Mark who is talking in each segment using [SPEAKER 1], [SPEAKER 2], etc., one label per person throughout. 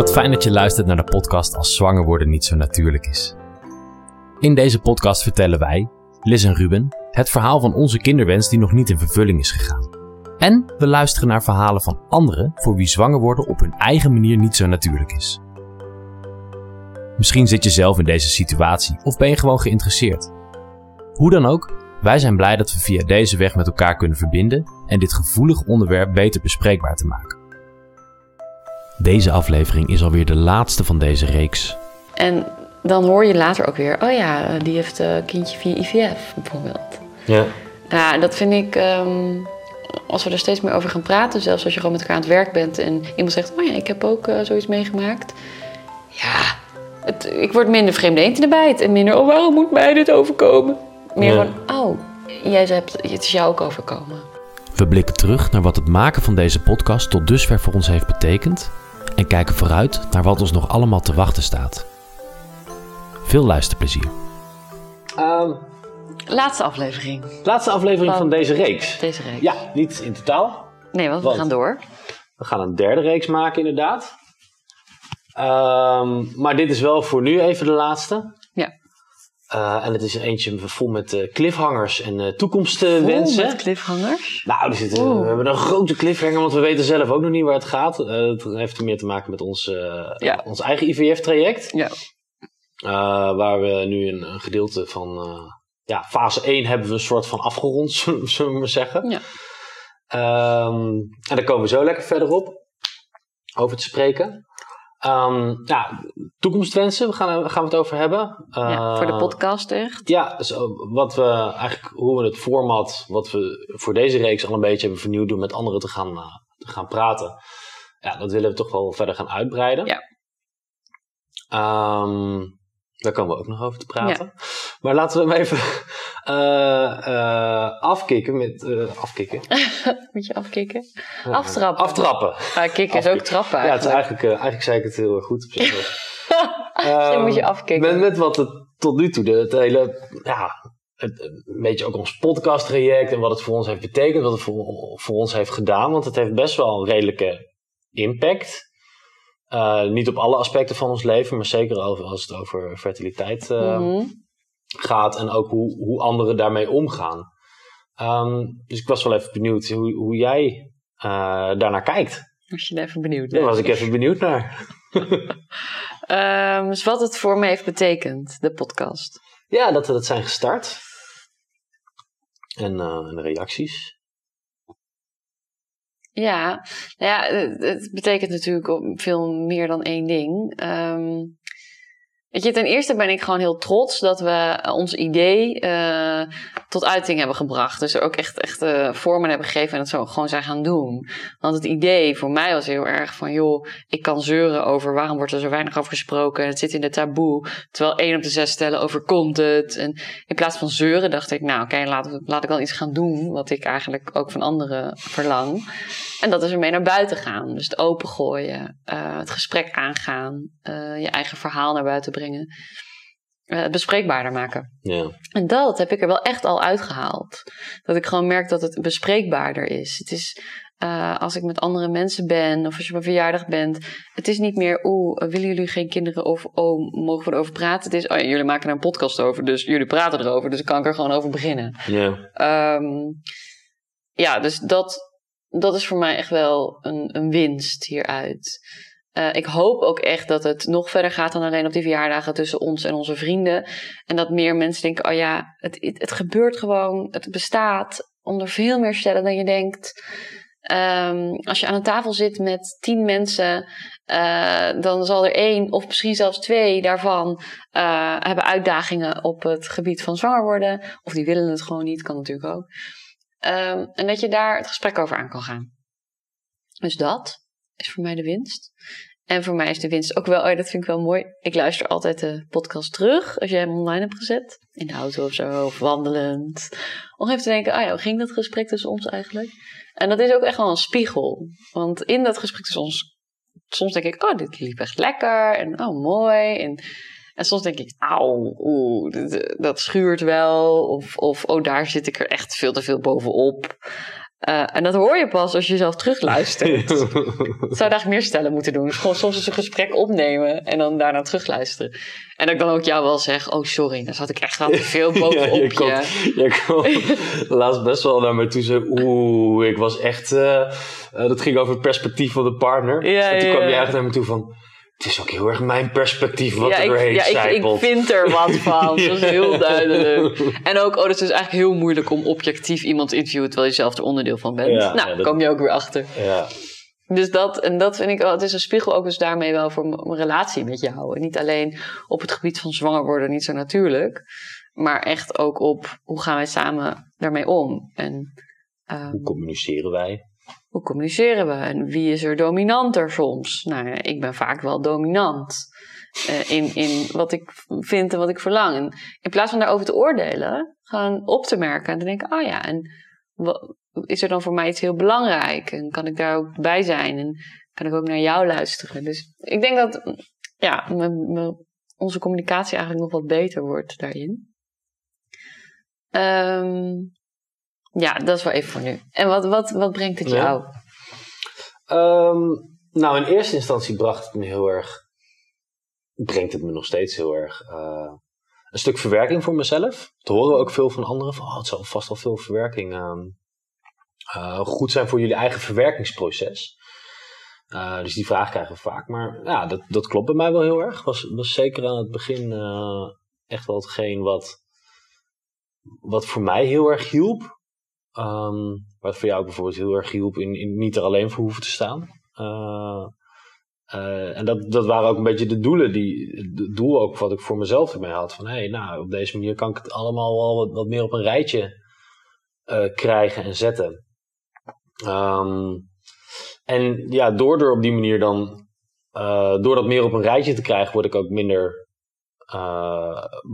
[SPEAKER 1] Wat fijn dat je luistert naar de podcast Als zwanger worden niet zo natuurlijk is. In deze podcast vertellen wij, Liz en Ruben, het verhaal van onze kinderwens die nog niet in vervulling is gegaan. En we luisteren naar verhalen van anderen voor wie zwanger worden op hun eigen manier niet zo natuurlijk is. Misschien zit je zelf in deze situatie of ben je gewoon geïnteresseerd. Hoe dan ook, wij zijn blij dat we via deze weg met elkaar kunnen verbinden en dit gevoelig onderwerp beter bespreekbaar te maken. Deze aflevering is alweer de laatste van deze reeks.
[SPEAKER 2] En dan hoor je later ook weer, oh ja, eh, die heeft een kindje via IVF bijvoorbeeld.
[SPEAKER 1] Ja.
[SPEAKER 2] Ja, dat vind ik, ehm, als we er steeds meer over gaan praten, zelfs als je gewoon met elkaar aan het werk bent en iemand zegt, oh ja, ik heb ook eh, zoiets meegemaakt. Ja, het, ik word minder vreemde eend in de bijt en minder, oh waarom moet mij dit overkomen? Meer
[SPEAKER 1] Ja.
[SPEAKER 2] van, oh, jij hebt, het is jou ook overkomen.
[SPEAKER 1] We blikken terug naar wat het maken van deze podcast tot dusver voor ons heeft betekend en kijken vooruit naar wat ons nog allemaal te wachten staat. Veel luisterplezier.
[SPEAKER 3] Ehm,
[SPEAKER 2] Laatste aflevering,
[SPEAKER 3] laatste aflevering
[SPEAKER 2] Van
[SPEAKER 3] van deze reeks.
[SPEAKER 2] deze reeks.
[SPEAKER 3] Ja, niet in totaal.
[SPEAKER 2] Nee, want we gaan door.
[SPEAKER 3] We gaan een derde reeks maken, inderdaad. Ehm, maar dit is wel voor nu even de laatste. Eh, en het is eentje vol met eh, cliffhangers en eh, toekomstwensen.
[SPEAKER 2] Met cliffhangers.
[SPEAKER 3] Nou, we hebben een grote cliffhanger, want we weten zelf ook nog niet waar het gaat. Het heeft meer te maken met ons,
[SPEAKER 2] Ja.
[SPEAKER 3] ons eigen IVF-traject.
[SPEAKER 2] Ja.
[SPEAKER 3] Waar we nu een, een gedeelte van... ja, fase 1 hebben we een soort van afgerond, zullen zullen we maar zeggen.
[SPEAKER 2] Ja.
[SPEAKER 3] Ehm, en daar komen we zo lekker verder op. Over te spreken. Ehm, ja, toekomstwensen, we gaan, gaan we het over hebben.
[SPEAKER 2] ja, voor de
[SPEAKER 3] Eh,
[SPEAKER 2] podcast echt.
[SPEAKER 3] ja, zo, wat we eigenlijk, hoe we het format, wat we voor deze reeks al een beetje hebben vernieuwd door met anderen te gaan, eh, te gaan praten. Ja, dat willen we toch wel verder gaan uitbreiden.
[SPEAKER 2] Ja.
[SPEAKER 3] Ehm, daar komen we ook nog over te praten. Maar laten we hem even eh, afkicken met, eh, afkicken?
[SPEAKER 2] Moet je afkicken? Aftrappen.
[SPEAKER 3] Aftrappen.
[SPEAKER 2] Ah, kicken is ook trappen
[SPEAKER 3] Ja, het is
[SPEAKER 2] eigenlijk.
[SPEAKER 3] eigenlijk, zei ik het heel erg goed op zich.
[SPEAKER 2] Dan moet je
[SPEAKER 3] Ehm,
[SPEAKER 2] afkicken.
[SPEAKER 3] Met, met wat het tot nu toe, de, het hele, ja, het, een beetje ook ons podcasttraject en wat het voor ons heeft betekend, wat het voor, voor ons heeft gedaan. Want het heeft best wel een redelijke impact. Eh, niet op alle aspecten van ons leven, maar zeker over, als het over fertiliteit eh,
[SPEAKER 2] Mhm.
[SPEAKER 3] gaat en ook hoe, hoe anderen daarmee omgaan. Ehm, dus ik was wel even benieuwd hoe, hoe jij eh, daarnaar kijkt.
[SPEAKER 2] Was je er even benieuwd
[SPEAKER 3] Daar
[SPEAKER 2] naar?
[SPEAKER 3] was ik even benieuwd naar.
[SPEAKER 2] Ehm, dus wat het voor me heeft betekend, de podcast.
[SPEAKER 3] Ja, dat we dat zijn gestart. En, en de reacties.
[SPEAKER 2] Ja, nou ja het, betekent natuurlijk veel meer dan één ding. Ehm, weet je, ten eerste ben ik gewoon heel trots dat we ons idee eh, tot uiting hebben gebracht. Dus er ook echt, echt eh, vormen hebben gegeven en het zo gewoon zijn gaan doen. Want het idee voor mij was heel erg van, joh, ik kan zeuren over waarom wordt er zo weinig over gesproken. Het zit in de taboe. Terwijl één op de zes stellen overkomt het. En in plaats van zeuren dacht ik, nou oké, laat, laat ik wel iets gaan doen. Wat ik eigenlijk ook van anderen verlang. En dat is ermee naar buiten gaan. Dus het opengooien, eh, het gesprek aangaan, eh, je eigen verhaal naar buiten brengen. Het bespreekbaarder maken.
[SPEAKER 3] Ja.
[SPEAKER 2] En dat heb ik er wel echt al uitgehaald. Dat ik gewoon merk dat het bespreekbaarder is. Het is eh, als ik met andere mensen ben of als je op een verjaardag bent. Het is niet meer, oeh, willen jullie geen kinderen of oh, mogen we erover praten? Het is, oh ja, jullie maken er een podcast over, dus jullie praten erover, dus dan kan ik er gewoon over beginnen.
[SPEAKER 3] Ja.
[SPEAKER 2] Ehm, ja, dus dat, dat is voor mij echt wel een, een winst hieruit. Eh, ik hoop ook echt dat het nog verder gaat dan alleen op die verjaardagen tussen ons en onze vrienden. En dat meer mensen denken: oh ja, het, het, gebeurt gewoon, het bestaat onder veel meer stellen dan je denkt. Ehm, als je aan een tafel zit met tien mensen, eh, dan zal er één of misschien zelfs twee daarvan eh, hebben uitdagingen op het gebied van zwanger worden. Of die willen het gewoon niet, kan natuurlijk ook. Ehm, en dat je daar het gesprek over aan kan gaan. Dus dat is voor mij de winst. En voor mij is de winst ook wel, oh, dat vind ik wel mooi. Ik luister altijd de podcast terug als jij hem online hebt gezet. In de auto of zo, of wandelend. Om even te denken, ah ja, hoe ging dat gesprek tussen ons eigenlijk? En dat is ook echt wel een spiegel. Want in dat gesprek tussen ons, soms denk ik, oh, dit liep echt lekker. En oh, mooi. En, en soms denk ik, auw, oeh, dit- dat schuurt wel. Of, of, oh, daar zit ik er echt veel te veel bovenop. Uh, en dat hoor je pas als je zelf terugluistert. dat zou eigenlijk meer stellen moeten doen. Dus gewoon soms eens een gesprek opnemen en dan daarna terugluisteren. En dat ik dan ook jou wel zeg, oh sorry, dan zat ik echt wel te veel bovenop ja, je. Komt,
[SPEAKER 3] je laatst best wel naar me toe zei, oeh, ik was echt... Uh, uh, dat ging over het perspectief van de partner. Ja, en toen kwam je echt naar me toe van het is ook heel erg mijn perspectief wat er doorheen
[SPEAKER 2] ja, ik, ik, vind er wat van. Dat is heel duidelijk. En ook, oh, het is eigenlijk heel moeilijk om objectief iemand te interviewen terwijl je zelf er onderdeel van bent. nou, daar kom je ook weer achter.
[SPEAKER 3] Ja.
[SPEAKER 2] Dus dat, en dat vind ik wel, het is een spiegel ook dus daarmee wel voor mijn relatie met jou. En niet alleen op het gebied van zwanger worden, niet zo natuurlijk. Maar echt ook op hoe gaan wij samen daarmee om. En,
[SPEAKER 3] um, hoe communiceren wij?
[SPEAKER 2] Hoe communiceren we en wie is er dominanter soms? Nou, ik ben vaak wel dominant uh, in, in wat ik vind en wat ik verlang. En in plaats van daarover te oordelen, gewoon op te merken en te denken: oh ja, en is er dan voor mij iets heel belangrijk? En kan ik daar ook bij zijn? En kan ik ook naar jou luisteren? Dus ik denk dat ja, onze communicatie eigenlijk nog wat beter wordt daarin. Um, ja, dat is wel even voor nu. En wat, wat, wat brengt het jou?
[SPEAKER 3] Um, nou, in eerste instantie bracht het me heel erg. Brengt het me nog steeds heel erg. Uh, een stuk verwerking voor mezelf. Dat horen we ook veel van anderen. Van, oh, het zal vast wel veel verwerking uh, goed zijn voor jullie eigen verwerkingsproces. Uh, dus die vraag krijgen we vaak. Maar ja, dat, dat klopt bij mij wel heel erg. Was, was zeker aan het begin echt wel hetgeen wat, wat voor mij heel erg hielp. Um, wat voor jou bijvoorbeeld heel erg hielp in, niet er alleen voor hoeven te staan. Uh, uh, en dat, dat waren ook een beetje de doelen, die, het doel ook wat ik voor mezelf ermee had. Van hé, hey, nou, op deze manier kan ik het allemaal wel wat, meer op een rijtje uh, krijgen en zetten. Um, en ja, door er op die manier dan, door dat meer op een rijtje te krijgen, word ik ook minder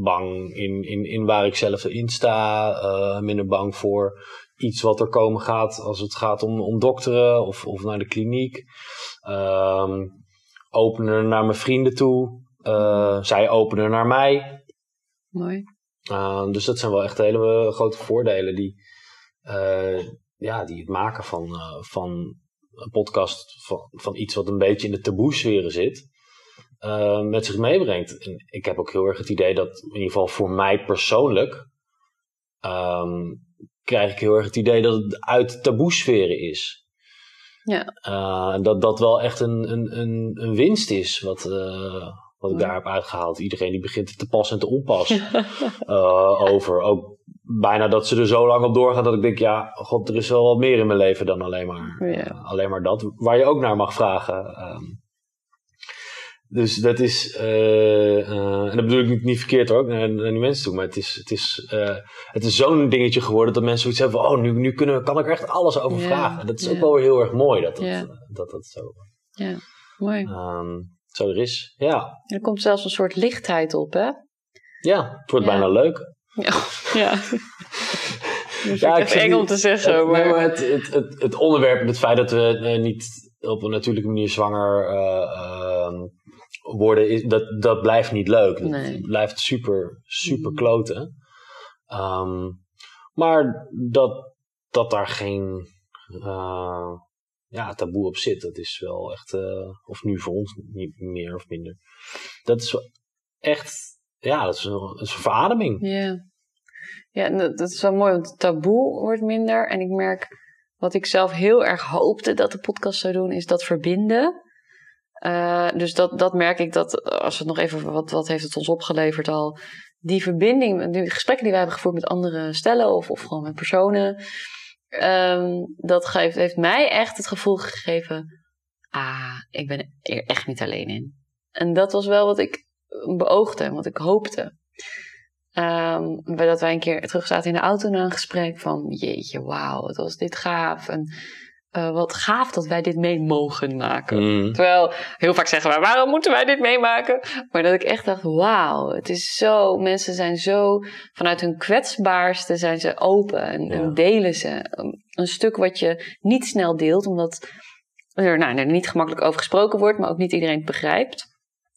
[SPEAKER 3] bang in, in, in waar ik zelf in sta. minder bang voor iets wat er komen gaat als het gaat om, om dokteren of, of naar de kliniek. Um, openen naar mijn vrienden toe. Uh, zij openen naar mij.
[SPEAKER 2] Mooi.
[SPEAKER 3] Uh, dus dat zijn wel echt hele grote voordelen die, uh, ja, die het maken van, van een podcast van, van iets wat een beetje in de taboe-sferen zit, met zich meebrengt. En ik heb ook heel erg het idee dat, in ieder geval voor mij persoonlijk, um, krijg ik heel erg het idee dat het uit taboesferen is.
[SPEAKER 2] Ja.
[SPEAKER 3] Uh, dat dat wel echt een, een, een, een winst is wat, uh, wat ik daar heb uitgehaald. Iedereen die begint te pas en te onpas uh, over. Ook bijna dat ze er zo lang op doorgaan dat ik denk, ja, god, er is wel wat meer in mijn leven dan alleen maar,
[SPEAKER 2] ja.
[SPEAKER 3] alleen maar dat. Waar je ook naar mag vragen. Um, dus dat is, uh, uh, en dat bedoel ik niet, niet verkeerd hoor, naar, naar die mensen toe, maar het is, het is, uh, het is zo'n dingetje geworden dat mensen zoiets hebben van, oh, nu, nu kunnen, kan ik er echt alles over vragen. Dat is ook wel weer heel erg mooi dat dat, dat, dat zo,
[SPEAKER 2] ja, mooi.
[SPEAKER 3] Um, zo er is, ja.
[SPEAKER 2] Er komt zelfs een soort lichtheid op, hè?
[SPEAKER 3] Ja, het wordt bijna leuk.
[SPEAKER 2] Ja, ja. ja, ik eng om te zeggen.
[SPEAKER 3] Het,
[SPEAKER 2] maar...
[SPEAKER 3] Nee, maar het, het, het, het, onderwerp, het feit dat we niet op een natuurlijke manier zwanger uh, worden, is, dat, dat blijft niet leuk.
[SPEAKER 2] Nee.
[SPEAKER 3] Dat blijft super, super mm. kloten. Um, maar dat, dat daar geen uh, ja, taboe op zit, dat is wel echt, uh, of nu voor ons niet meer of minder. Dat is echt, ja, dat is een, dat is een verademing.
[SPEAKER 2] Ja. ja, dat is wel mooi, want het taboe wordt minder. En ik merk, wat ik zelf heel erg hoopte dat de podcast zou doen, is dat verbinden. Uh, dus dat, dat merk ik dat, als het nog even, wat, wat heeft het ons opgeleverd al? Die verbinding, die gesprekken die we hebben gevoerd met andere stellen of, of gewoon met personen, um, dat geeft, heeft mij echt het gevoel gegeven, ah, ik ben er echt niet alleen in. En dat was wel wat ik beoogde en wat ik hoopte. Um, dat wij een keer terug zaten in de auto na een gesprek van, jeetje, wauw, wat was dit gaaf. En uh, wat gaaf dat wij dit mee mogen maken.
[SPEAKER 3] Mm.
[SPEAKER 2] Terwijl heel vaak zeggen wij, waarom moeten wij dit meemaken? Maar dat ik echt dacht, wauw, het is zo, mensen zijn zo, vanuit hun kwetsbaarste zijn ze open en, ja. en delen ze. Een stuk wat je niet snel deelt, omdat er, nou, er niet gemakkelijk over gesproken wordt, maar ook niet iedereen het begrijpt.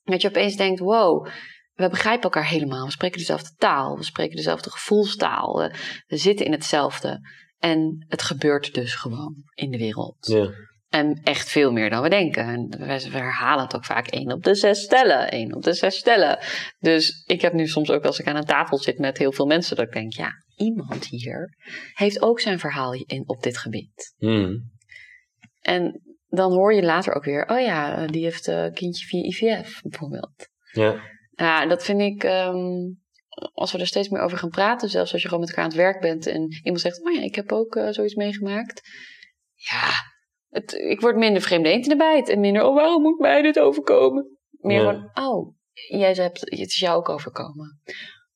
[SPEAKER 2] Dat je opeens denkt, wow, we begrijpen elkaar helemaal. We spreken dezelfde taal, we spreken dezelfde gevoelstaal, we, we zitten in hetzelfde. En het gebeurt dus gewoon in de wereld.
[SPEAKER 3] Ja.
[SPEAKER 2] En echt veel meer dan we denken. En we, herhalen het ook vaak één op de zes stellen. één op de zes stellen. Dus ik heb nu soms ook als ik aan een tafel zit met heel veel mensen... dat ik denk, ja, iemand hier heeft ook zijn verhaal in, op dit gebied.
[SPEAKER 3] Hmm.
[SPEAKER 2] En dan hoor je later ook weer... oh ja, die heeft een kindje via IVF bijvoorbeeld.
[SPEAKER 3] Ja.
[SPEAKER 2] Ja, dat vind ik... ehm, als we er steeds meer over gaan praten... zelfs als je gewoon met elkaar aan het werk bent... en iemand zegt, oh ja, ik heb ook eh, zoiets meegemaakt. Ja, het, ik word minder vreemde eend in de bijt. En minder, oh, waarom moet mij dit overkomen? Meer
[SPEAKER 3] Ja.
[SPEAKER 2] gewoon, oh, jij hebt, het is jou ook overkomen.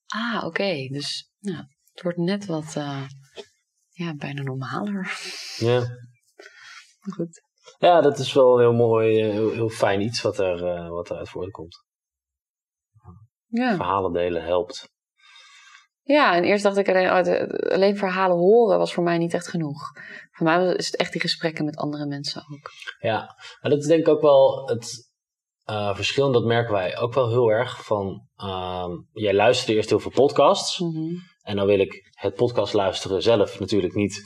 [SPEAKER 2] Ah, oké. Dus nou, het wordt net wat, eh, ja, bijna normaler.
[SPEAKER 3] Ja.
[SPEAKER 2] Goed.
[SPEAKER 3] ja, dat is wel een heel mooi, eh, heel, heel fijn iets wat, er, eh, wat eruit voortkomt.
[SPEAKER 2] Ja.
[SPEAKER 3] Verhalen delen helpt.
[SPEAKER 2] ja, en eerst dacht ik alleen, oh, alleen verhalen horen was voor mij niet echt genoeg. Voor mij is het echt die gesprekken met andere mensen ook.
[SPEAKER 3] Ja, maar dat is denk ik ook wel het eh, verschil. En dat merken wij ook wel heel erg. Van, ehm, jij luisterde eerst heel veel podcasts.
[SPEAKER 2] Mhm.
[SPEAKER 3] En dan wil ik het podcast luisteren zelf natuurlijk niet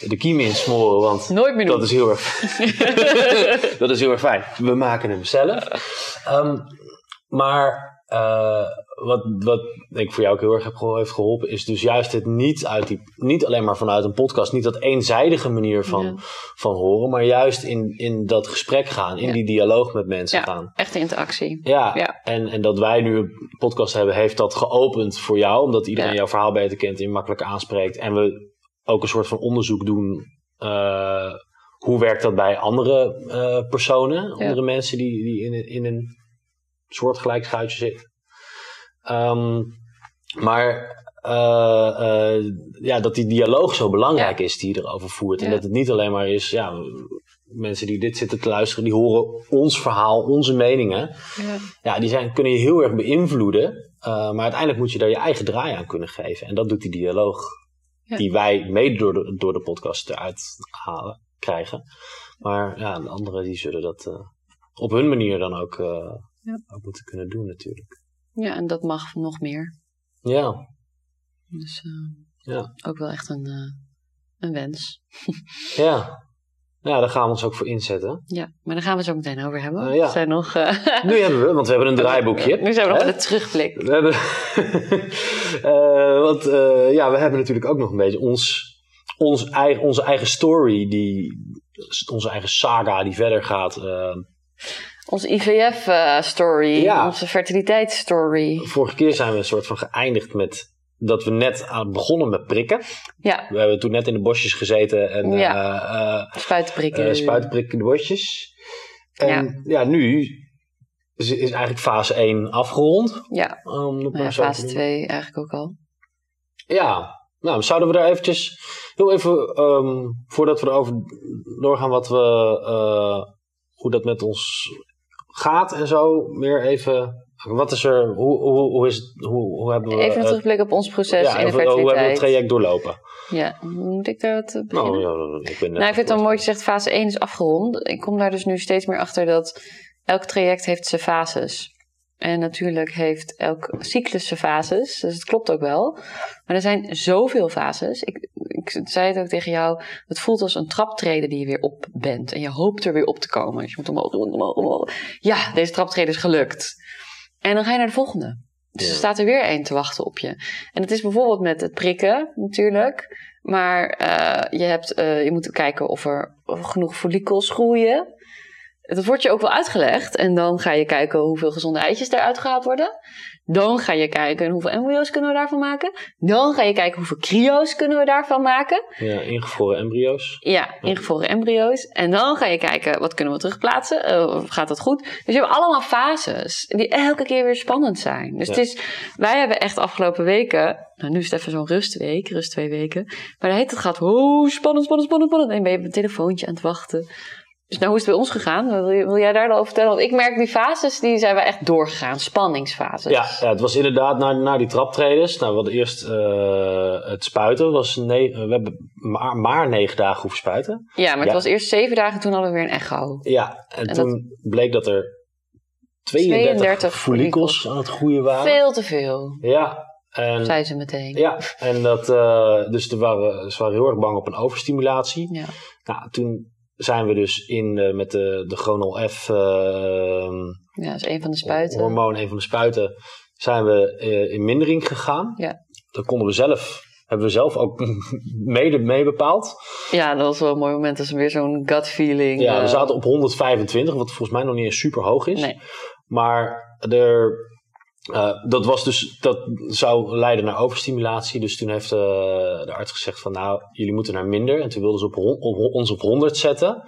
[SPEAKER 3] de kiem insmoren. Want
[SPEAKER 2] Nooit meer
[SPEAKER 3] dat is heel erg, dat is heel erg fijn. We maken hem zelf. Ehm, maar eh, wat, wat ik voor jou ook heel erg heb heeft geholpen, is dus juist het niet, uit die, niet alleen maar vanuit een podcast, niet dat eenzijdige manier van,
[SPEAKER 2] Ja.
[SPEAKER 3] van horen, maar juist in, in dat gesprek gaan, in
[SPEAKER 2] Ja.
[SPEAKER 3] die dialoog met mensen
[SPEAKER 2] Ja.
[SPEAKER 3] gaan.
[SPEAKER 2] Echte interactie.
[SPEAKER 3] Ja. En, en dat wij nu een podcast hebben, heeft dat geopend voor jou, omdat iedereen jouw verhaal beter kent en je makkelijker aanspreekt. En we ook een soort van onderzoek doen. eh, hoe werkt dat bij andere eh, personen, andere mensen die, die in, in een soortgelijk schuitje zitten? Ehm, maar eh, eh, ja, dat die dialoog zo belangrijk is die je erover voert. En
[SPEAKER 2] Ja.
[SPEAKER 3] dat het niet alleen maar is, ja, mensen die dit zitten te luisteren, die horen ons verhaal, onze meningen.
[SPEAKER 2] Ja.
[SPEAKER 3] Ja, die zijn, kunnen je heel erg beïnvloeden. eh, maar uiteindelijk moet je daar je eigen draai aan kunnen geven. En dat doet die dialoog die wij mede door de, door de podcast eruit halen, krijgen. Maar ja, de anderen die zullen dat op hun manier dan ook,
[SPEAKER 2] Ja.
[SPEAKER 3] ook moeten kunnen doen natuurlijk.
[SPEAKER 2] ja, en dat mag nog meer.
[SPEAKER 3] Ja,
[SPEAKER 2] Dus eh,
[SPEAKER 3] ja,
[SPEAKER 2] ook wel echt een, eh, een wens.
[SPEAKER 3] ja. Ja, daar gaan we ons ook voor inzetten.
[SPEAKER 2] Ja, maar daar gaan we het zo meteen over hebben.
[SPEAKER 3] Ja.
[SPEAKER 2] Er zijn nog...
[SPEAKER 3] Nu hebben we, want we hebben een draaiboekje.
[SPEAKER 2] Nu zijn we nog met de terugblik.
[SPEAKER 3] We hebben, want ja, we hebben natuurlijk ook nog een beetje ons, ons eigen, onze eigen story, die, onze eigen saga die verder gaat.
[SPEAKER 2] Onze IVF-story,
[SPEAKER 3] Ja.
[SPEAKER 2] eh, onze fertiliteitsstory.
[SPEAKER 3] vorige keer zijn we een soort van geëindigd met dat we net aan begonnen met prikken.
[SPEAKER 2] Ja,
[SPEAKER 3] We hebben toen net in de bosjes gezeten en
[SPEAKER 2] Ja.
[SPEAKER 3] eh, eh,
[SPEAKER 2] spuitprikken.
[SPEAKER 3] spuitenprikken in de bosjes. En ja, nu is, is eigenlijk fase 1 afgerond.
[SPEAKER 2] Ja, maar ja, fase
[SPEAKER 3] noemen.
[SPEAKER 2] 2 eigenlijk ook al.
[SPEAKER 3] Ja, nou, zouden we daar eventjes heel even, ehm, voordat we erover doorgaan wat we, hoe dat met ons gaat en zo, meer even, wat is er, hoe, hoe, hoe is het, hoe, hoe hebben we,
[SPEAKER 2] Even een terugblik op ons proces
[SPEAKER 3] ja,
[SPEAKER 2] in de
[SPEAKER 3] even, hoe hebben we het
[SPEAKER 2] fertiliteit.
[SPEAKER 3] traject doorlopen?
[SPEAKER 2] Ja, moet ik daar wat eh, beginnen?
[SPEAKER 3] Nou, ja, ik ben
[SPEAKER 2] Nou, ik vind het
[SPEAKER 3] aan
[SPEAKER 2] mooi dat je zegt fase 1 is afgerond. Ik kom daar dus nu steeds meer achter dat elk traject heeft zijn fases. En natuurlijk heeft elk cyclus zijn fases. Dus het klopt ook wel. Maar er zijn zoveel fases. Ik, ik zei het ook tegen jou. Het voelt als een traptreden die je weer op bent. En je hoopt er weer op te komen. Dus je moet omhoog, omhoog, omhoog. Ja, deze traptreden is gelukt. En dan ga je naar de volgende. Dus er staat er weer één te wachten op je. En het is bijvoorbeeld met het prikken natuurlijk. Maar eh, je, hebt, eh, je moet kijken of er genoeg follicels groeien. Dat wordt je ook wel uitgelegd. En dan ga je kijken hoeveel gezonde eitjes eruit gehaald worden. Dan ga je kijken hoeveel embryo's kunnen we daarvan maken. Dan ga je kijken hoeveel cryo's kunnen we daarvan maken.
[SPEAKER 3] Ja, ingevroren embryo's.
[SPEAKER 2] Ja, ingevroren embryo's. En dan ga je kijken, wat kunnen we terugplaatsen? Eh, gaat dat goed? Dus je hebt allemaal fases die elke keer weer spannend zijn. Dus
[SPEAKER 3] Ja.
[SPEAKER 2] het is, wij hebben echt afgelopen weken, nou nu is het even zo'n rustweek, rust twee weken. Maar heet het gaat, oh, spannend, spannend, spannend, spannend. En ben je op een telefoontje aan het wachten. Dus nou, hoe is het bij ons gegaan? Wil, jij daar dan over vertellen? Want ik merk die fases, die zijn we echt doorgegaan. Spanningsfases.
[SPEAKER 3] Ja, ja, het was inderdaad naar, naar die traptreders. Nou, we hadden eerst eh, het spuiten. Was we hebben maar, maar negen dagen hoeven spuiten.
[SPEAKER 2] Ja, maar het
[SPEAKER 3] Ja.
[SPEAKER 2] was eerst zeven dagen, toen hadden we weer een echo.
[SPEAKER 3] Ja, en,
[SPEAKER 2] En
[SPEAKER 3] toen bleek dat er 32,
[SPEAKER 2] 32
[SPEAKER 3] follicels
[SPEAKER 2] follicels.
[SPEAKER 3] aan het groeien waren.
[SPEAKER 2] Veel te veel.
[SPEAKER 3] Ja, En,
[SPEAKER 2] Zei ze meteen.
[SPEAKER 3] ja, en dat, eh, dus waren, ze waren heel erg bang op een overstimulatie.
[SPEAKER 2] Ja.
[SPEAKER 3] Nou, toen zijn we dus in, eh, met de, de Chronol F eh,
[SPEAKER 2] Ja, dat is een van de spuiten.
[SPEAKER 3] hormoon, een van de spuiten, zijn we eh, in mindering gegaan.
[SPEAKER 2] Ja.
[SPEAKER 3] Dat konden we zelf, hebben we zelf ook mede mee bepaald.
[SPEAKER 2] Ja, dat was wel een mooi moment. Dat is weer zo'n gut feeling.
[SPEAKER 3] Ja, we
[SPEAKER 2] eh,
[SPEAKER 3] zaten op 125, wat volgens mij nog niet eens super hoog is.
[SPEAKER 2] Nee.
[SPEAKER 3] Maar er, eh, dat, was dus, dat zou leiden naar overstimulatie. Dus toen heeft eh, de arts gezegd van nou, jullie moeten naar minder. En toen wilden ze op, op, ons op 100 zetten.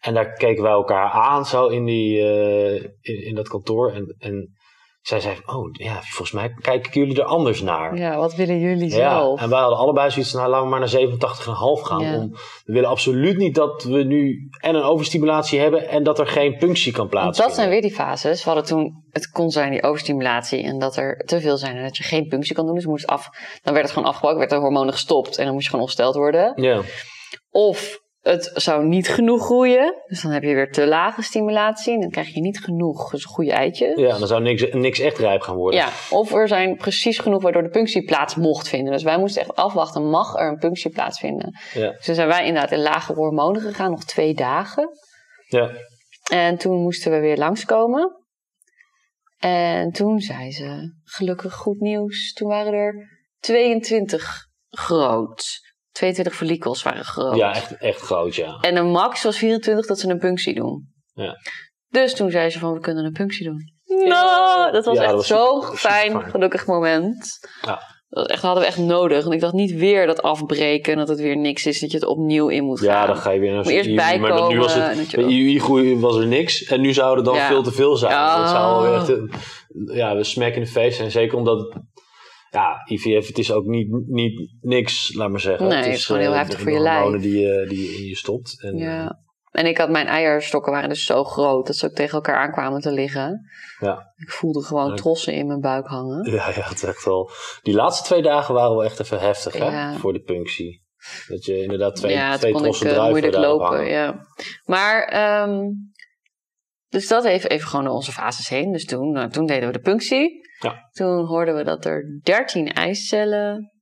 [SPEAKER 3] En daar keken wij elkaar aan zo in, die, eh, in, in dat kantoor. En, en zij zei van, oh ja, volgens mij kijken jullie er anders naar.
[SPEAKER 2] Ja, wat willen jullie
[SPEAKER 3] Ja,
[SPEAKER 2] zelf?
[SPEAKER 3] en wij hadden allebei zoiets van, nou, laten we maar naar 87,5 gaan.
[SPEAKER 2] Ja.
[SPEAKER 3] Om, we willen absoluut niet dat we nu en een overstimulatie hebben en dat er geen punctie kan
[SPEAKER 2] Want
[SPEAKER 3] plaatsvinden.
[SPEAKER 2] dat zijn weer die fases. We hadden toen, het kon zijn die overstimulatie en dat er te veel zijn en dat je geen punctie kan doen. Dus moest af, dan werd het gewoon afgebroken, werd de hormonen gestopt en dan moest je gewoon ongesteld worden.
[SPEAKER 3] Ja,
[SPEAKER 2] Of het zou niet genoeg groeien, dus dan heb je weer te lage stimulatie en dan krijg je niet genoeg dus goede eitjes.
[SPEAKER 3] ja, dan zou niks, niks echt rijp gaan worden.
[SPEAKER 2] Ja, of er zijn precies genoeg waardoor de punctie plaats mocht vinden. Dus wij moesten echt afwachten, mag er een punctie plaatsvinden?
[SPEAKER 3] Ja.
[SPEAKER 2] Dus toen zijn wij inderdaad in lage hormonen gegaan, nog twee dagen.
[SPEAKER 3] Ja.
[SPEAKER 2] En toen moesten we weer langskomen. En toen zei ze, gelukkig goed nieuws. Toen waren er 22 groot. 22 follicels waren groot.
[SPEAKER 3] Ja, echt, echt groot, ja.
[SPEAKER 2] En de max was 24 dat ze een punctie doen.
[SPEAKER 3] Ja.
[SPEAKER 2] Dus toen zei ze van, we kunnen een punctie doen. Nou, dat was
[SPEAKER 3] Ja,
[SPEAKER 2] echt zo'n
[SPEAKER 3] super
[SPEAKER 2] fijn, gelukkig moment.
[SPEAKER 3] Ja.
[SPEAKER 2] Dat echt, hadden we echt nodig. Want ik dacht niet weer dat afbreken en dat het weer niks is. Dat je het opnieuw in moet gaan.
[SPEAKER 3] Ja, dan ga je weer naar
[SPEAKER 2] Moet eerst
[SPEAKER 3] zo'n IUI, Maar dat, nu was
[SPEAKER 2] bijkomen
[SPEAKER 3] het,
[SPEAKER 2] en
[SPEAKER 3] bij IUI-groei was er niks. En nu zou er dan
[SPEAKER 2] Ja.
[SPEAKER 3] veel te veel zijn.
[SPEAKER 2] Ja.
[SPEAKER 3] Dat zou wel echt een, ja, we smack in de face zijn. Zeker omdat ja, IVF, het is ook niet, niet niks, laat maar zeggen.
[SPEAKER 2] Nee, het is gewoon heel
[SPEAKER 3] eh,
[SPEAKER 2] heftig voor je lijf.
[SPEAKER 3] die, je- die je in je stopt. En,
[SPEAKER 2] Ja. En ik had mijn eierstokken waren dus zo groot dat ze ook tegen elkaar aankwamen te liggen.
[SPEAKER 3] Ja.
[SPEAKER 2] Ik voelde gewoon
[SPEAKER 3] Ja.
[SPEAKER 2] trossen in mijn buik hangen.
[SPEAKER 3] Ja, ja, het is echt wel. Die laatste twee dagen waren wel echt even heftig, hè?
[SPEAKER 2] Ja.
[SPEAKER 3] Voor de punctie. Dat je inderdaad twee,
[SPEAKER 2] ja,
[SPEAKER 3] twee
[SPEAKER 2] kon ik
[SPEAKER 3] trossen
[SPEAKER 2] eh,
[SPEAKER 3] druiven
[SPEAKER 2] moeilijk lopen.
[SPEAKER 3] hangen.
[SPEAKER 2] Ja. Maar, ehm, dus dat even, even gewoon door onze fases heen. Dus toen, nou, toen deden we de punctie.
[SPEAKER 3] Ja.
[SPEAKER 2] Toen hoorden we dat er 13 eicellen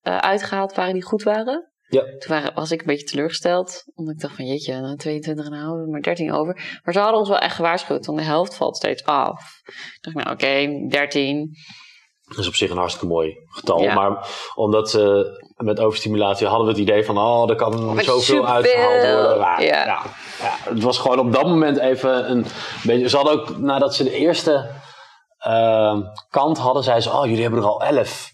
[SPEAKER 2] eh, uitgehaald waren die goed waren.
[SPEAKER 3] Ja.
[SPEAKER 2] Toen waren, was ik een beetje teleurgesteld. Omdat ik dacht van jeetje, nou 22 en houden maar 13 over. Maar ze hadden ons wel echt gewaarschuwd. Want de helft valt steeds af. Ik dacht nou oké, 13.
[SPEAKER 3] Dat is op zich een hartstikke mooi getal.
[SPEAKER 2] Ja.
[SPEAKER 3] Maar omdat ze met overstimulatie hadden we het idee van... oh, er kan
[SPEAKER 2] Met
[SPEAKER 3] zoveel uitgehaald worden. Maar,
[SPEAKER 2] Ja.
[SPEAKER 3] ja. Ja, het was gewoon op dat moment even een beetje... Ze hadden ook, nadat ze de eerste ehm, kant hadden... zeiden ze, oh, jullie hebben er al elf.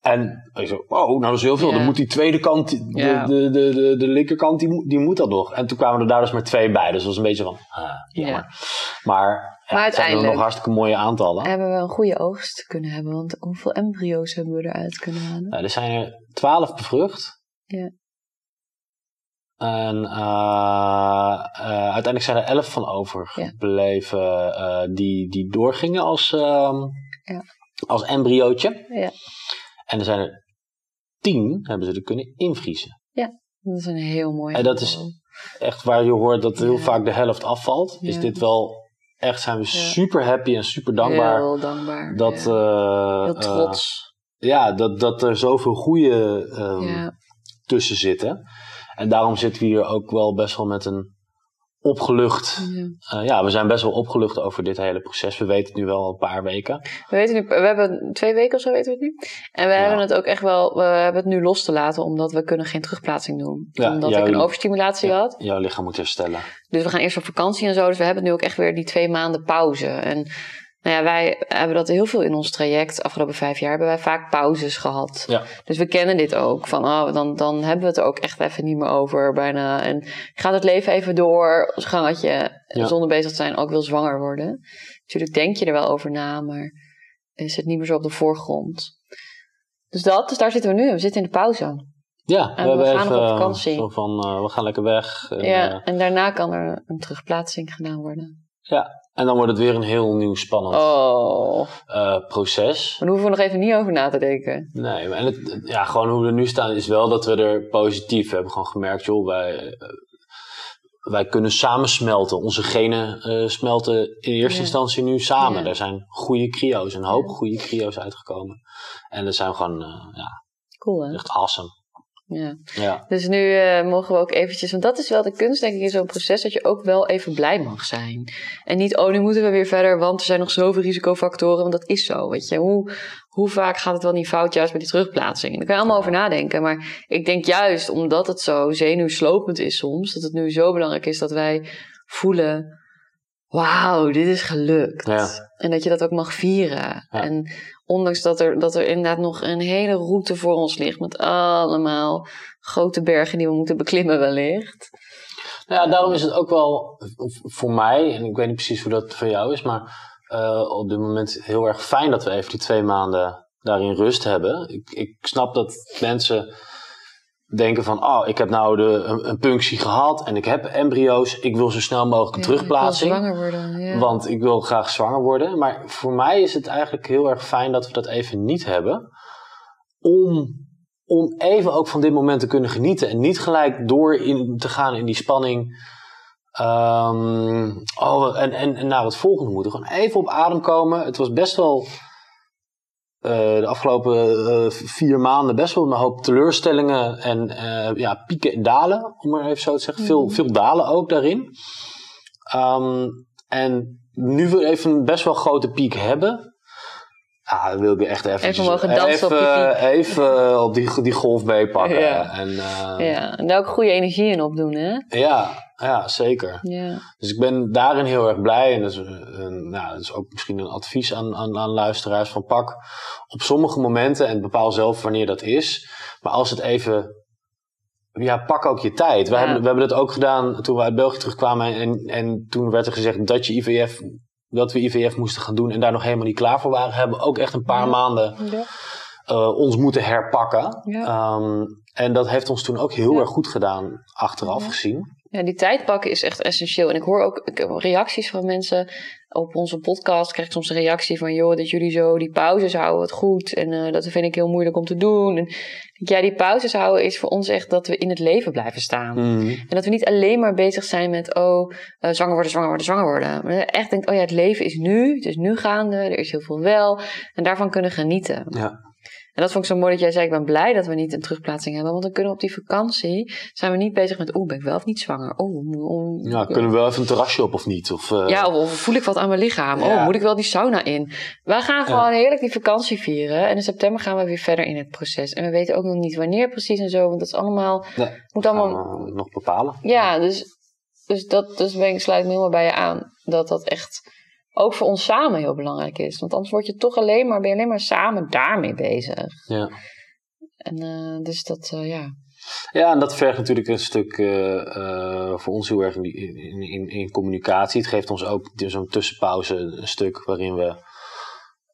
[SPEAKER 3] En ik zo, oh, nou dat is heel veel.
[SPEAKER 2] Ja.
[SPEAKER 3] Dan moet die tweede kant, de,
[SPEAKER 2] Ja.
[SPEAKER 3] de, de, de, de linkerkant, die, moet- die moet dat nog. En toen kwamen er daar dus maar twee bij. Dus dat was een beetje van, ah, jammer.
[SPEAKER 2] Ja.
[SPEAKER 3] Maar, ja,
[SPEAKER 2] Maar
[SPEAKER 3] het zijn
[SPEAKER 2] uiteindelijk-
[SPEAKER 3] nog hartstikke mooie aantallen.
[SPEAKER 2] Hebben we een goede oogst kunnen hebben. Want hoeveel embryo's hebben we eruit kunnen halen?
[SPEAKER 3] Nou, er zijn er twaalf bevrucht.
[SPEAKER 2] Ja.
[SPEAKER 3] En eh, eh, uiteindelijk zijn er elf van overgebleven eh, die, die doorgingen als, ehm,
[SPEAKER 2] Ja.
[SPEAKER 3] als embryootje.
[SPEAKER 2] Ja.
[SPEAKER 3] En er zijn er tien hebben ze er kunnen invriezen.
[SPEAKER 2] Dat is een heel mooi
[SPEAKER 3] En dat is echt waar je hoort dat heel
[SPEAKER 2] Ja.
[SPEAKER 3] vaak de helft afvalt. Is
[SPEAKER 2] Ja.
[SPEAKER 3] dit wel echt, zijn we super happy en super dankbaar.
[SPEAKER 2] Heel dankbaar.
[SPEAKER 3] dat,
[SPEAKER 2] ja. heel trots.
[SPEAKER 3] ja, dat, dat er zoveel goede
[SPEAKER 2] ja.
[SPEAKER 3] tussen zitten. En daarom zitten we hier ook wel best wel met een opgelucht.
[SPEAKER 2] ja.
[SPEAKER 3] eh, ja, we zijn best wel opgelucht over dit hele proces. We weten het nu wel een paar weken.
[SPEAKER 2] We, weten nu, we hebben twee weken of zo weten we het nu. En we
[SPEAKER 3] Ja.
[SPEAKER 2] hebben het ook echt wel, we hebben het nu los te laten, omdat we kunnen geen terugplaatsing doen.
[SPEAKER 3] Ja,
[SPEAKER 2] omdat
[SPEAKER 3] jouw-
[SPEAKER 2] ik een overstimulatie had.
[SPEAKER 3] Jouw lichaam moet herstellen.
[SPEAKER 2] Dus we gaan eerst op vakantie en zo. Dus we hebben nu ook echt weer die twee maanden pauze. En nou ja, wij hebben dat heel veel in ons traject. Afgelopen vijf jaar hebben wij vaak pauzes gehad.
[SPEAKER 3] Ja.
[SPEAKER 2] Dus we kennen dit ook. Van, oh, dan, dan hebben we het er ook echt even niet meer over bijna. En gaat het leven even door, gangetje.
[SPEAKER 3] Ja.
[SPEAKER 2] Zonder bezig te zijn, ook wil zwanger worden. Natuurlijk denk je er wel over na, maar is het niet meer zo op de voorgrond. Dus dat, dus daar zitten we nu. We zitten in de pauze.
[SPEAKER 3] Ja, we,
[SPEAKER 2] gaan
[SPEAKER 3] even
[SPEAKER 2] nog op vakantie.
[SPEAKER 3] zo van, eh, we gaan lekker weg. En,
[SPEAKER 2] ja,
[SPEAKER 3] eh,
[SPEAKER 2] en daarna kan er een terugplaatsing gedaan worden.
[SPEAKER 3] En dan wordt het weer een heel nieuw spannend
[SPEAKER 2] Oh,
[SPEAKER 3] eh, proces.
[SPEAKER 2] maar daar hoeven we nog even niet over na te denken.
[SPEAKER 3] Nee, maar en het, ja, gewoon hoe we er nu staan is wel dat we er positief we hebben gewoon gemerkt, joh, wij, eh, wij kunnen samensmelten. Onze genen eh, smelten in eerste
[SPEAKER 2] Ja.
[SPEAKER 3] instantie nu samen.
[SPEAKER 2] Ja.
[SPEAKER 3] Er zijn goede cryo's, een hoop
[SPEAKER 2] Ja.
[SPEAKER 3] goede cryo's uitgekomen. En dat zijn gewoon ja,
[SPEAKER 2] Cool hè?
[SPEAKER 3] echt awesome.
[SPEAKER 2] Ja.
[SPEAKER 3] Ja.
[SPEAKER 2] Dus nu eh, mogen we ook eventjes, want dat is wel de kunst denk ik in zo'n proces, dat je ook wel even blij mag zijn. En niet, oh nu moeten we weer verder, want er zijn nog zoveel risicofactoren, want dat is zo, weet je. Hoe, hoe vaak gaat het wel niet fout juist met die terugplaatsing? Daar kan je allemaal over nadenken, maar ik denk juist omdat het zo zenuwslopend is soms, dat het nu zo belangrijk is dat wij voelen, wauw, dit is gelukt.
[SPEAKER 3] Ja.
[SPEAKER 2] En dat je dat ook mag vieren.
[SPEAKER 3] Ja.
[SPEAKER 2] En ondanks dat er, dat er inderdaad nog een hele route voor ons ligt met allemaal grote bergen die we moeten beklimmen wellicht.
[SPEAKER 3] Nou ja, daarom is het ook wel voor mij, en ik weet niet precies hoe dat voor jou is, maar eh, op dit moment heel erg fijn dat we even die twee maanden daarin rust hebben. Ik, ik snap dat mensen denken van, oh, ik heb nou de, een, een punctie gehad en ik heb embryo's, ik wil zo snel mogelijk een
[SPEAKER 2] Ja,
[SPEAKER 3] terugplaatsing.
[SPEAKER 2] Ik wil zwanger worden. Ja.
[SPEAKER 3] Want ik wil graag zwanger worden. Maar voor mij is het eigenlijk heel erg fijn dat we dat even niet hebben. Om, om even ook van dit moment te kunnen genieten. En niet gelijk door in, te gaan in die spanning. Ehm, oh, en, en, en naar het volgende moeten. Gewoon even op adem komen. Het was best wel eh, de afgelopen eh, vier maanden best wel een hoop teleurstellingen en eh, ja, pieken en dalen, om maar even zo te zeggen. Veel, veel dalen ook daarin. Ehm, en nu we even een best wel grote piek hebben, ja, dan wil ik weer echt even,
[SPEAKER 2] Even mogen dansen op die
[SPEAKER 3] even,
[SPEAKER 2] piek.
[SPEAKER 3] even op die, die golf meepakken.
[SPEAKER 2] Ja.
[SPEAKER 3] En, eh,
[SPEAKER 2] ja, en daar ook goede energie in opdoen, hè?
[SPEAKER 3] ja, ja, zeker.
[SPEAKER 2] Ja.
[SPEAKER 3] Dus ik ben daarin heel erg blij. En dat is, een, nou, dat is ook misschien een advies aan, aan, aan luisteraars. Van pak op sommige momenten en bepaal zelf wanneer dat is. Maar als het even... Ja, pak ook je tijd. We,
[SPEAKER 2] Ja.
[SPEAKER 3] hebben, we hebben dat ook gedaan toen we uit België terugkwamen. En, en toen werd er gezegd dat, je IVF, dat we IVF moesten gaan doen. En daar nog helemaal niet klaar voor waren. Hebben we ook echt een paar
[SPEAKER 2] Ja.
[SPEAKER 3] maanden
[SPEAKER 2] Ja.
[SPEAKER 3] eh, ons moeten herpakken.
[SPEAKER 2] Ja.
[SPEAKER 3] Ehm, en dat heeft ons toen ook heel
[SPEAKER 2] Ja.
[SPEAKER 3] erg goed gedaan, achteraf
[SPEAKER 2] Ja.
[SPEAKER 3] gezien.
[SPEAKER 2] Ja, die tijd pakken is echt essentieel. En ik hoor ook ik heb reacties van mensen op onze podcast. Krijg ik soms een reactie van: joh, dat jullie zo die pauzes houden, wat goed. En eh, dat vind ik heel moeilijk om te doen. En ja, die pauzes houden is voor ons echt dat we in het leven blijven staan.
[SPEAKER 3] Mhm.
[SPEAKER 2] En dat we niet alleen maar bezig zijn met, oh, eh, zwanger worden, zwanger worden, zwanger worden. Maar echt denkt, oh ja, het leven is nu, het is nu gaande, er is heel veel wel. En daarvan kunnen genieten.
[SPEAKER 3] Ja.
[SPEAKER 2] En dat vond ik zo mooi dat jij zei, ik ben blij dat we niet een terugplaatsing hebben. Want dan kunnen we op die vakantie, zijn we niet bezig met, oeh, ben ik wel of niet zwanger? Oh, oh,
[SPEAKER 3] Ja, kunnen we wel even een terrasje op of niet? Of, eh,
[SPEAKER 2] ja, of, of voel ik wat aan mijn lichaam?
[SPEAKER 3] Ja.
[SPEAKER 2] Oh, moet ik wel die sauna in? Wij gaan gewoon heerlijk die vakantie vieren. En in september gaan we weer verder in het proces. En we weten ook nog niet wanneer precies en zo. Want dat is allemaal,
[SPEAKER 3] nee,
[SPEAKER 2] moet allemaal
[SPEAKER 3] nog bepalen.
[SPEAKER 2] ja, dus, dus dat dus ben ik, sluit ik me helemaal bij je aan. Dat dat echt ook voor ons samen heel belangrijk is. Want anders word je toch alleen maar, ben je alleen maar samen daarmee bezig.
[SPEAKER 3] Ja.
[SPEAKER 2] En eh, dus dat, eh, ja.
[SPEAKER 3] ja, en dat vergt natuurlijk een stuk eh, voor ons heel erg in, in, in, in communicatie. Het geeft ons ook zo'n tussenpauze een stuk waarin we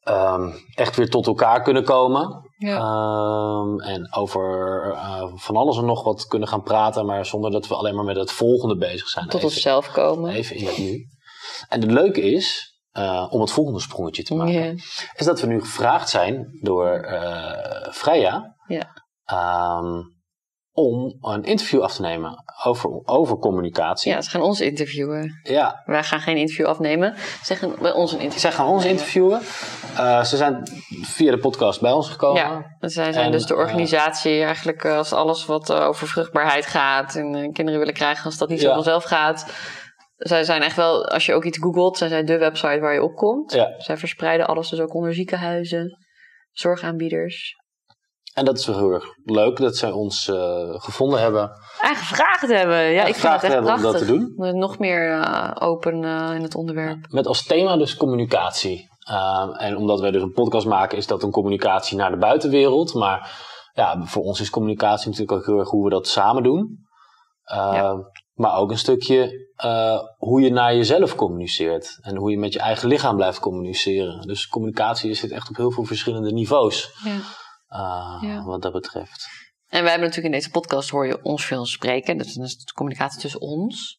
[SPEAKER 3] ehm, echt weer tot elkaar kunnen komen.
[SPEAKER 2] Ja.
[SPEAKER 3] Ehm, en over van alles en nog wat kunnen gaan praten, maar zonder dat we alleen maar met het volgende bezig zijn.
[SPEAKER 2] Tot
[SPEAKER 3] Even-
[SPEAKER 2] onszelf komen.
[SPEAKER 3] Even in het nu. En het leuke is, eh, om het volgende sprongetje te maken, is dat we nu gevraagd zijn door eh Freya
[SPEAKER 2] Ja.
[SPEAKER 3] ehm, om een interview af te nemen over, over communicatie.
[SPEAKER 2] ja, ze gaan ons interviewen.
[SPEAKER 3] Ja,
[SPEAKER 2] Wij gaan geen interview afnemen. Ze gaan bij ons een interview
[SPEAKER 3] zij gaan ons interviewen. Eh, ze zijn via de podcast bij ons gekomen.
[SPEAKER 2] Ja, zij zijn
[SPEAKER 3] En,
[SPEAKER 2] dus de organisatie eigenlijk als alles wat over vruchtbaarheid gaat en kinderen willen krijgen, als dat niet zo vanzelf gaat. Zij zijn echt wel, als je ook iets googelt, zijn zij de website waar je op komt.
[SPEAKER 3] Ja.
[SPEAKER 2] Zij verspreiden alles dus ook onder ziekenhuizen, zorgaanbieders.
[SPEAKER 3] En dat is wel heel erg leuk dat zij ons eh, gevonden hebben.
[SPEAKER 2] En gevraagd hebben. Ja, ik vind het echt
[SPEAKER 3] hebben om
[SPEAKER 2] prachtig.
[SPEAKER 3] dat te doen.
[SPEAKER 2] Nog meer eh, open eh, in het onderwerp.
[SPEAKER 3] Met als thema dus communicatie. Ehm, en omdat wij dus een podcast maken, is dat een communicatie naar de buitenwereld. Maar ja, voor ons is communicatie natuurlijk ook heel erg hoe we dat samen doen. Ehm,
[SPEAKER 2] Ja.
[SPEAKER 3] Maar ook een stukje eh, hoe je naar jezelf communiceert. En hoe je met je eigen lichaam blijft communiceren. Dus communicatie zit echt op heel veel verschillende niveaus.
[SPEAKER 2] Ja.
[SPEAKER 3] eh,
[SPEAKER 2] Ja.
[SPEAKER 3] Wat dat betreft.
[SPEAKER 2] En wij hebben natuurlijk in deze podcast hoor je ons veel spreken. Dus dat is de communicatie tussen ons.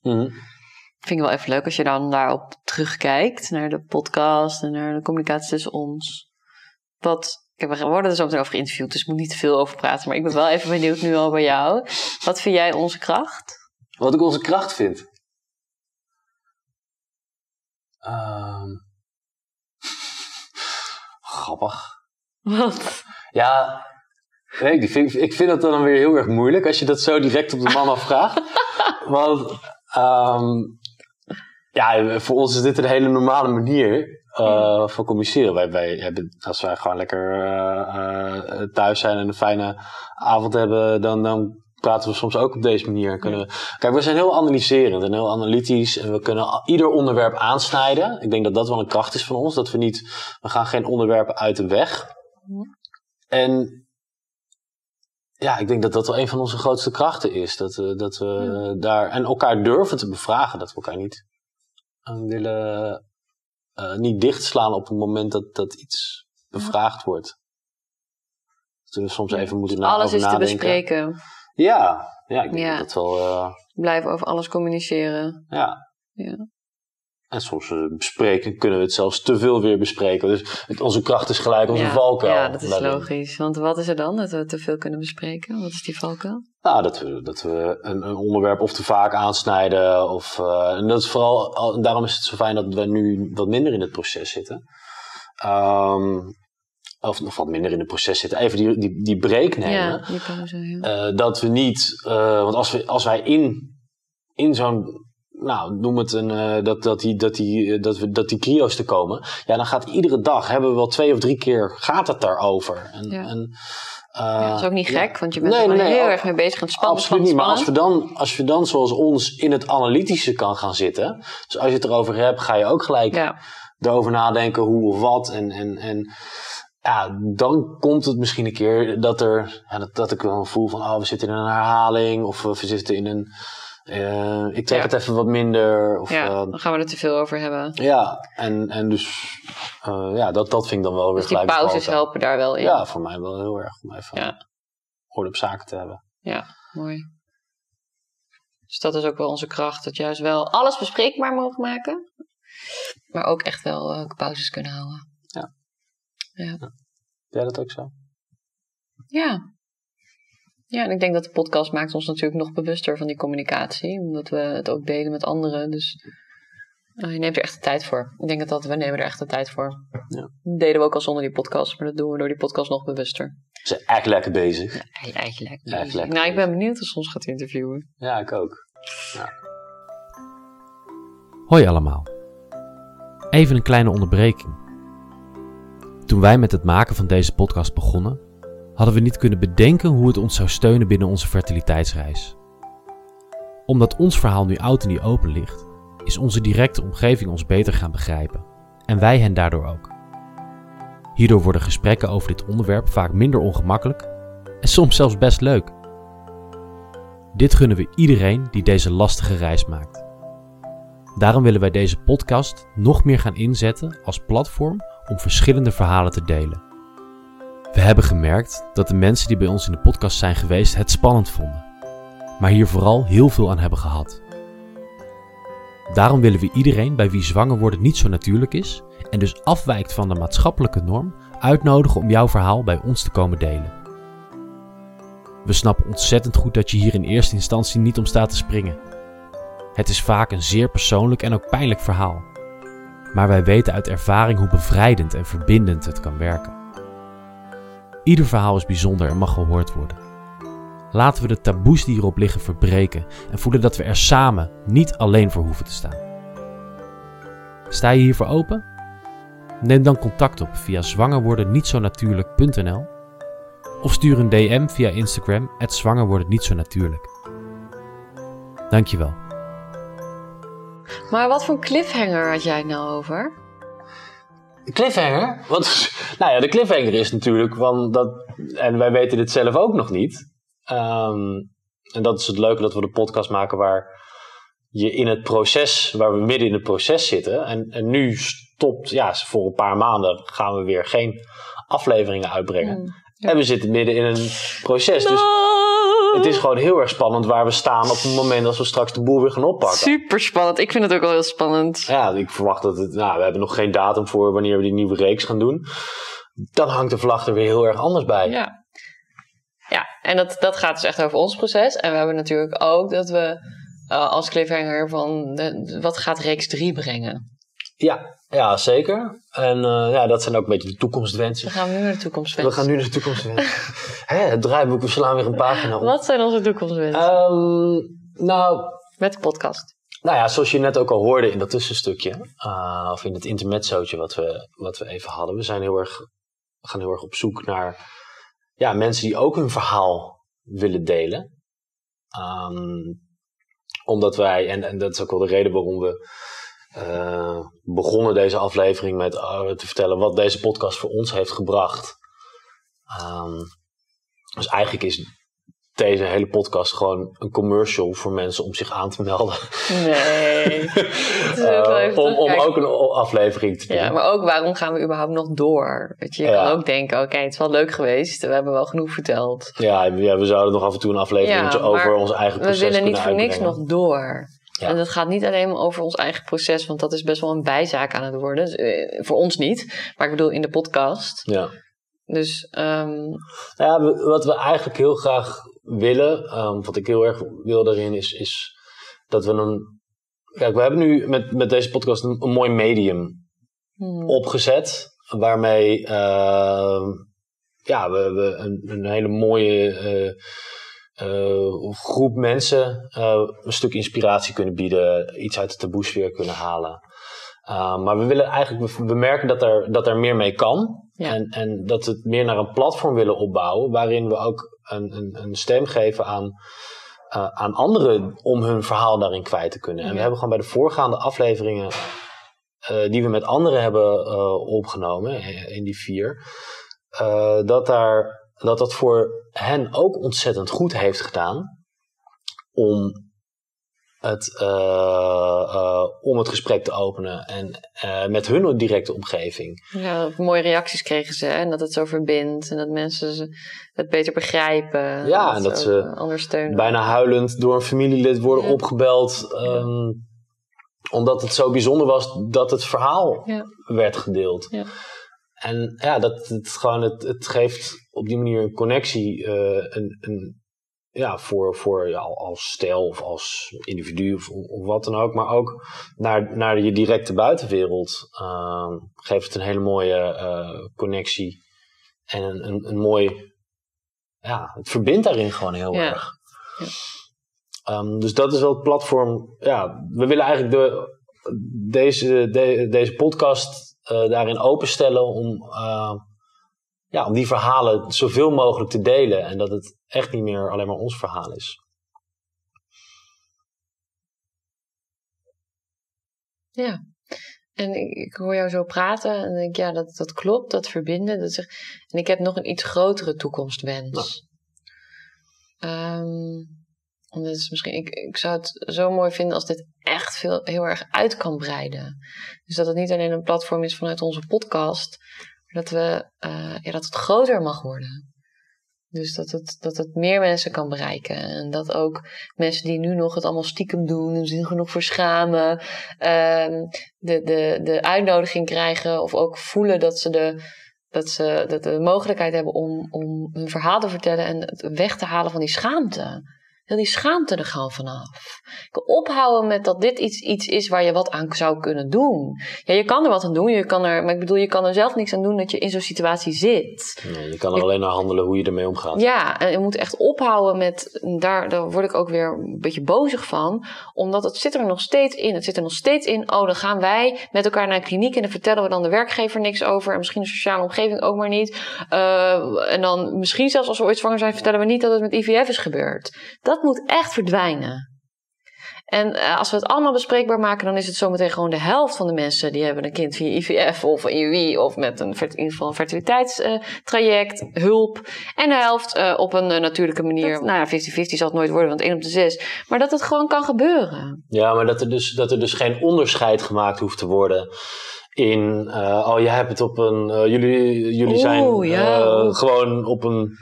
[SPEAKER 2] Ik vind het wel even leuk als je dan daarop terugkijkt. Naar de podcast en naar de communicatie tussen ons. Wat, we worden er zo meteen over geïnterviewd. Dus ik moet niet te veel over praten. Maar ik ben wel even benieuwd nu al bij jou. Wat vind jij onze kracht?
[SPEAKER 3] Wat ik onze kracht vind. Ehm grappig.
[SPEAKER 2] Wat?
[SPEAKER 3] Ja, nee, die vind, ik vind het dan weer heel erg moeilijk als je dat zo direct op de man afvraagt. Want ehm, ja, voor ons is dit een hele normale manier uh, van communiceren. Wij, wij hebben, als wij gewoon lekker uh, uh, thuis zijn en een fijne avond hebben, dan, dan praten we soms ook op deze manier. Kunnen we, kijk, we zijn heel analyserend en heel analytisch en we kunnen ieder onderwerp aansnijden. Ik denk dat dat wel een kracht is van ons, dat we niet, we gaan geen onderwerpen uit de weg. En ja, ik denk dat dat wel een van onze grootste krachten is. Dat we, dat we ja. daar en elkaar durven te bevragen, dat we elkaar niet willen uh, niet dichtslaan op het moment dat, dat iets bevraagd wordt. Dat we soms even moeten na
[SPEAKER 2] Alles is
[SPEAKER 3] nadenken.
[SPEAKER 2] te bespreken.
[SPEAKER 3] Ja, ja ik denk ja. dat wel... Uh,
[SPEAKER 2] Blijven over alles communiceren.
[SPEAKER 3] Ja.
[SPEAKER 2] ja.
[SPEAKER 3] En soms uh, bespreken kunnen we het zelfs te veel weer bespreken. Dus het, onze kracht is gelijk onze
[SPEAKER 2] ja.
[SPEAKER 3] valkuil.
[SPEAKER 2] Ja, dat is logisch. Want wat is er dan dat we te veel kunnen bespreken? Wat is die valkuil?
[SPEAKER 3] Nou, dat we, dat we een, een onderwerp of te vaak aansnijden. Of, uh, en dat is vooral, daarom is het zo fijn dat we nu wat minder in het proces zitten. Um, of nog wat minder in het proces zitten. Even die, die, die break nemen.
[SPEAKER 2] Ja, die pauze, ja.
[SPEAKER 3] Uh, dat we niet, uh, want als, we, als wij in, in zo'n nou, noem het een, uh, dat, dat, die, dat, die, dat, we, dat die te komen. Ja, dan gaat iedere dag, hebben we wel twee of drie keer, gaat het daarover. En,
[SPEAKER 2] ja.
[SPEAKER 3] en,
[SPEAKER 2] ja, dat is ook niet gek, want je bent nee, er nee, heel erg mee bezig. Het spannen,
[SPEAKER 3] absoluut niet, maar als we, dan, als we dan zoals ons in het analytische kan gaan zitten. Dus als je het erover hebt, ga je ook gelijk erover nadenken hoe of wat. En, en, en ja, dan komt het misschien een keer dat er, ja, dat, dat ik wel voel van, oh, we zitten in een herhaling. Of we zitten in een... Uh, ik trek
[SPEAKER 2] Ja.
[SPEAKER 3] het even wat minder. Of,
[SPEAKER 2] Ja,
[SPEAKER 3] uh,
[SPEAKER 2] dan gaan we er te veel over hebben.
[SPEAKER 3] ja, en, en dus uh, ja, dat, dat vind ik dan wel weer
[SPEAKER 2] Dus die
[SPEAKER 3] gelijk
[SPEAKER 2] pauzes
[SPEAKER 3] bevallen.
[SPEAKER 2] helpen daar wel in.
[SPEAKER 3] Ja, voor mij wel heel erg om even
[SPEAKER 2] Ja.
[SPEAKER 3] orde op zaken te hebben.
[SPEAKER 2] Ja, mooi. Dus dat is ook wel onze kracht. Dat juist wel alles bespreekbaar mogen maken. Maar ook echt wel eh, pauzes kunnen houden.
[SPEAKER 3] Ja.
[SPEAKER 2] Ja.
[SPEAKER 3] Heb jij dat ook zo?
[SPEAKER 2] Ja. Ja, en ik denk dat de podcast maakt ons natuurlijk nog bewuster van die communicatie. Omdat we het ook delen met anderen. Dus eh, je neemt er echt de tijd voor. Ik denk dat, dat we nemen er echt de tijd voor.
[SPEAKER 3] Ja.
[SPEAKER 2] Dat deden we ook al zonder die podcast. Maar dat doen we door die podcast nog bewuster.
[SPEAKER 3] Ze zijn echt lekker bezig.
[SPEAKER 2] Ja, eigenlijk.
[SPEAKER 3] Echt lekker
[SPEAKER 2] nou, ik ben benieuwd of ze ons gaat interviewen.
[SPEAKER 3] Ja, ik ook.
[SPEAKER 1] Hoi allemaal. Even een kleine onderbreking. Toen wij met het maken van deze podcast begonnen, hadden we niet kunnen bedenken hoe het ons zou steunen binnen onze fertiliteitsreis. Omdat ons verhaal nu oud en niet open ligt, is onze directe omgeving ons beter gaan begrijpen. En wij hen daardoor ook. Hierdoor worden gesprekken over dit onderwerp vaak minder ongemakkelijk en soms zelfs best leuk. Dit gunnen we iedereen die deze lastige reis maakt. Daarom willen wij deze podcast nog meer gaan inzetten als platform om verschillende verhalen te delen. We hebben gemerkt dat de mensen die bij ons in de podcast zijn geweest het spannend vonden, maar hier vooral heel veel aan hebben gehad. Daarom willen we iedereen bij wie zwanger worden niet zo natuurlijk is en dus afwijkt van de maatschappelijke norm uitnodigen om jouw verhaal bij ons te komen delen. We snappen ontzettend goed dat je hier in eerste instantie niet om staat te springen. Het is vaak een zeer persoonlijk en ook pijnlijk verhaal. Maar wij weten uit ervaring hoe bevrijdend en verbindend het kan werken. Ieder verhaal is bijzonder en mag gehoord worden. Laten we de taboes die hierop liggen verbreken en voelen dat we er samen, niet alleen voor hoeven te staan. Sta je hiervoor open? Neem dan contact op via zwangerwordennietzonatuurlijk.nl of stuur een DM via Instagram at zwangerwordennietzonatuurlijk. Dankjewel.
[SPEAKER 2] Maar wat voor een cliffhanger had jij het nou over?
[SPEAKER 3] De cliffhanger? Wat, nou ja, de cliffhanger is natuurlijk van dat, en wij weten dit zelf ook nog niet. Ehm, en dat is het leuke dat we de podcast maken waar je in het proces, waar we midden in het proces zitten. En, en nu stopt, ja, voor een paar maanden gaan we weer geen afleveringen uitbrengen.
[SPEAKER 2] Hmm,
[SPEAKER 3] En we zitten midden in een proces. Dus het is gewoon heel erg spannend waar we staan op het moment dat we straks de boel weer gaan oppakken.
[SPEAKER 2] Super spannend. Ik vind het ook wel heel spannend.
[SPEAKER 3] Ja, ik verwacht dat het. Nou, we hebben nog geen datum voor wanneer we die nieuwe reeks gaan doen. Dan hangt de vlag er weer heel erg anders bij.
[SPEAKER 2] Ja. Ja, en dat, dat gaat dus echt over ons proces. En we hebben natuurlijk ook dat we uh, als cliffhanger van de, wat gaat reeks 3 brengen.
[SPEAKER 3] Ja, ja zeker. En uh, ja, dat zijn ook een beetje de toekomstwensen.
[SPEAKER 2] We gaan nu naar de toekomstwensen.
[SPEAKER 3] We gaan nu naar de toekomstwensen. Hè, het draaiboek, we slaan weer een pagina op.
[SPEAKER 2] Wat zijn onze toekomstwensen?
[SPEAKER 3] Um, nou...
[SPEAKER 2] Met de podcast.
[SPEAKER 3] Nou ja, zoals je net ook al hoorde in dat tussenstukje, uh, of in het intermezzootje wat we, wat we even hadden. We zijn heel erg, we gaan heel erg op zoek naar ja, mensen die ook hun verhaal willen delen. Um, omdat wij, en, en dat is ook wel de reden waarom we uh, begonnen deze aflevering met uh, te vertellen wat deze podcast voor ons heeft gebracht. Um, dus eigenlijk is deze hele podcast gewoon een commercial voor mensen om zich aan te melden.
[SPEAKER 2] Nee.
[SPEAKER 3] uh, om, om ook een aflevering te doen.
[SPEAKER 2] Ja, maar ook waarom gaan we überhaupt nog door? Weet je, je ja. kan ook denken, oké, okay, het is wel leuk geweest. We hebben wel genoeg verteld.
[SPEAKER 3] Ja, ja we zouden nog af en toe een aflevering ja, over ons eigen proces
[SPEAKER 2] We willen niet voor niks nog door. Ja. En dat gaat niet alleen maar over ons eigen proces, want dat is best wel een bijzaak aan het worden. Dus, uh, voor ons niet, maar ik bedoel in de podcast.
[SPEAKER 3] Ja.
[SPEAKER 2] Dus, um...
[SPEAKER 3] ja, wat we eigenlijk heel graag willen, um, wat ik heel erg wil daarin, is, is dat we een. Kijk, we hebben nu met, met deze podcast een, een mooi medium hmm. opgezet, waarmee uh, ja, we, we een, een hele mooie uh, uh, groep mensen een stuk inspiratie kunnen bieden, iets uit de taboesfeer kunnen halen. Uh, maar we willen eigenlijk, we merken dat er, dat er meer mee kan.
[SPEAKER 2] Ja.
[SPEAKER 3] En, en dat we het meer naar een platform willen opbouwen, waarin we ook een, een, een stem geven aan, aan anderen om hun verhaal daarin kwijt te kunnen. En we hebben gewoon bij de voorgaande afleveringen, die we met anderen hebben opgenomen, in die vier, dat, daar, dat dat voor hen ook ontzettend goed heeft gedaan om het, uh, uh, om het gesprek te openen en uh, met hun directe omgeving.
[SPEAKER 2] Ja, mooie reacties kregen ze hè? en dat het zo verbindt en dat mensen het beter begrijpen.
[SPEAKER 3] Ja, en, dat ze
[SPEAKER 2] ondersteunen.
[SPEAKER 3] bijna huilend door een familielid worden ja. opgebeld. Um, omdat het zo bijzonder was dat het verhaal
[SPEAKER 2] ja.
[SPEAKER 3] werd gedeeld.
[SPEAKER 2] Ja.
[SPEAKER 3] En ja, dat, het, gewoon, het, het geeft op die manier een connectie, een, een ja, voor, voor ja, als stijl of als individu of, of, wat dan ook. Maar ook naar, naar je directe buitenwereld uh, geeft het een hele mooie uh, connectie. En een, een, een mooi... Ja, het verbindt daarin gewoon heel
[SPEAKER 2] ja.
[SPEAKER 3] erg. Ja. Um, dus dat is wel het platform. Ja, we willen eigenlijk de, deze, de, deze podcast uh, daarin openstellen om ja, om die verhalen zoveel mogelijk te delen. En dat het echt niet meer alleen maar ons verhaal is.
[SPEAKER 2] Ja, en ik, ik hoor jou zo praten en denk ja, dat, dat klopt, dat verbinden. Dat zeg, en ik heb nog een iets grotere toekomstwens. Um, is misschien, ik, ik zou het zo mooi vinden als dit echt veel, heel erg uit kan breiden. Dus dat het niet alleen een platform is vanuit onze podcast, dat, we, uh, ja, dat het groter mag worden. Dus dat het, dat het meer mensen kan bereiken. En dat ook mensen die nu nog het allemaal stiekem doen, en zich nog voor schamen, uh, de, de, de uitnodiging krijgen of ook voelen dat ze de, dat ze dat de mogelijkheid hebben om, om hun verhaal te vertellen en het weg te halen van die schaamte. Heel die schaamte er gewoon vanaf. Ophouden met dat dit iets, iets is waar je wat aan zou kunnen doen. Ja, je kan er wat aan doen, je kan er, maar ik bedoel, je kan er zelf niks aan doen dat je in zo'n situatie zit.
[SPEAKER 3] Nee, je kan er je, alleen naar handelen hoe je ermee omgaat.
[SPEAKER 2] Ja, en je moet echt ophouden met, daar, daar word ik ook weer een beetje bozig van, omdat het zit er nog steeds in. Het zit er nog steeds in, oh, dan gaan wij met elkaar naar een kliniek en dan vertellen we dan de werkgever niks over en misschien de sociale omgeving ook maar niet. Uh, en dan misschien zelfs als we ooit zwanger zijn, vertellen we niet dat het met IVF is gebeurd. Dat moet echt verdwijnen. En uh, als we het allemaal bespreekbaar maken, dan is het zometeen gewoon de helft van de mensen die hebben een kind via IVF of IUI of met een, in ieder geval een fertiliteitstraject, uh, hulp. En de helft uh, op een natuurlijke manier. Dat, nou ja, 50-50 zal het nooit worden, want 1 op de 6. Maar dat het gewoon kan gebeuren.
[SPEAKER 3] Ja, maar dat er dus, dat er dus geen onderscheid gemaakt hoeft te worden in, oh jij hebt het op een, jullie, jullie zijn
[SPEAKER 2] ja.
[SPEAKER 3] gewoon op een